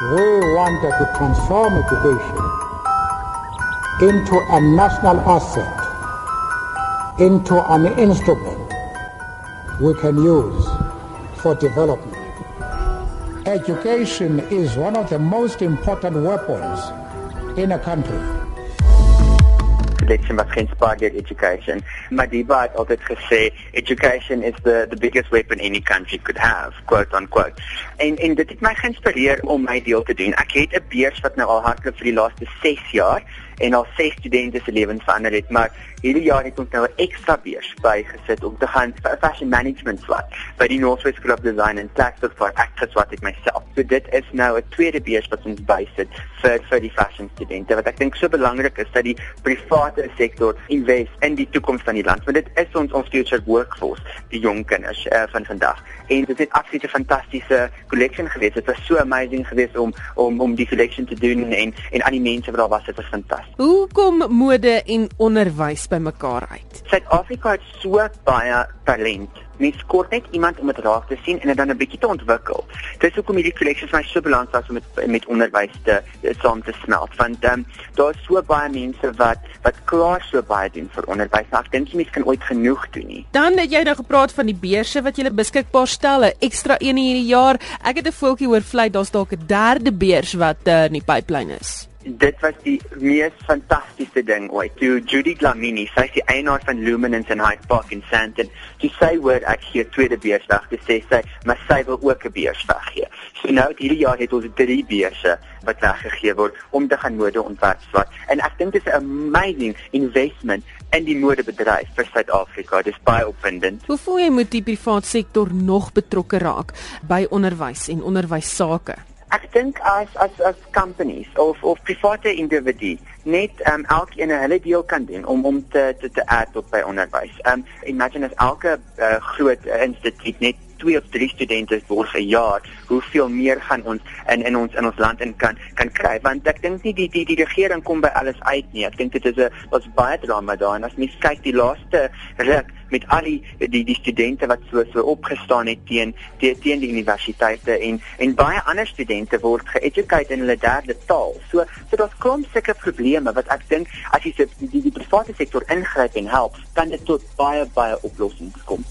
We wanted to transform education into a national asset, into an instrument we can use for development. Education is one of the most important weapons in a country. Selection was geïnspireerd deur education. Madiba het altyd gesê education is the the biggest weapon any country could have, quote unquote. En en dit het my geïnspireer om my deel te doen. Ek het 'n beurs wat nou al hardloop vir die laaste 6 jaar en al ses studente se lewens verander het, maar hierdie jaar het ons nou 'n ekstra beurs bygesit om te gaan vir fashion management swat by die Northwest School of Design en Texas for actors wat ek myself. So dit is nou 'n tweede beurs wat ons bysit vir vir die fashion studente wat ek dink so belangrik is dat die private sektor invest in die toekoms van die land want dit is ons ons future workforce, die jong kinders uh, van vandag. En dit het absoluut 'n fantastiese collection gewees. Dit was so amazing geweest om om om die collection te doen en en aan die mense wat daar was, dit was fantasties. Hoe kom mode en onderwys bymekaar uit? Suid-Afrika het so baie talent. Mens kort net iemand om dit raak te sien en dit dan 'n bietjie te ontwikkel. Dis hoekom hierdie collections my so belangrik was om met met onderwys te saam te smelt. Want um, daar is so baie mense wat wat klaar so baie doen vir onderwys. Maar ek dink jy mens kan ooit genoeg doen nie. Dan het jy nou gepraat van die beurse wat jy beskikbaar stel, 'n ekstra een hierdie jaar. Ek het 'n voeltjie hoor vlei daar's dalk 'n derde beurs wat uh, in die pipeline is dit was die mees fantastiese ding ooit. Toe Judy Glamini, sy is die eienaar van Luminance in Hyde Park in Sandton, sy hoor ek gee tweede beursdag, toe sê sy, maar sy wil ook 'n beursdag gee. So nou hierdie jaar het ons drie beurse wat weggegee word om te gaan mode ontwerp swat. En ek dink dit is 'n amazing investment in die modebedryf vir Suid-Afrika. Dis baie opwindend. Hoe voel jy moet die private sektor nog betrokke raak by onderwys en onderwys sake? Ek dink as as as companies of of private individue net um elkeen hulle deel kan doen om om te te te add tot by onderwys. Um imagine as elke uh, groot uh, instituut net twee of drie studente word per jaar, hoeveel meer gaan ons in in ons in ons land in kan kan kry? Want ek dink nie die die die regering kom by alles uit nie. Ek dink dit is 'n was baie drama daar en as mens kyk die laaste ruk met al die die die studente wat so so opgestaan het teen teen, teen die universiteite en en baie ander studente word geeducated in hulle derde taal. So so daar's klomp sulke probleme wat ek dink as jy die die, die private sektor ingryp en help, kan dit tot baie baie oplossings kom.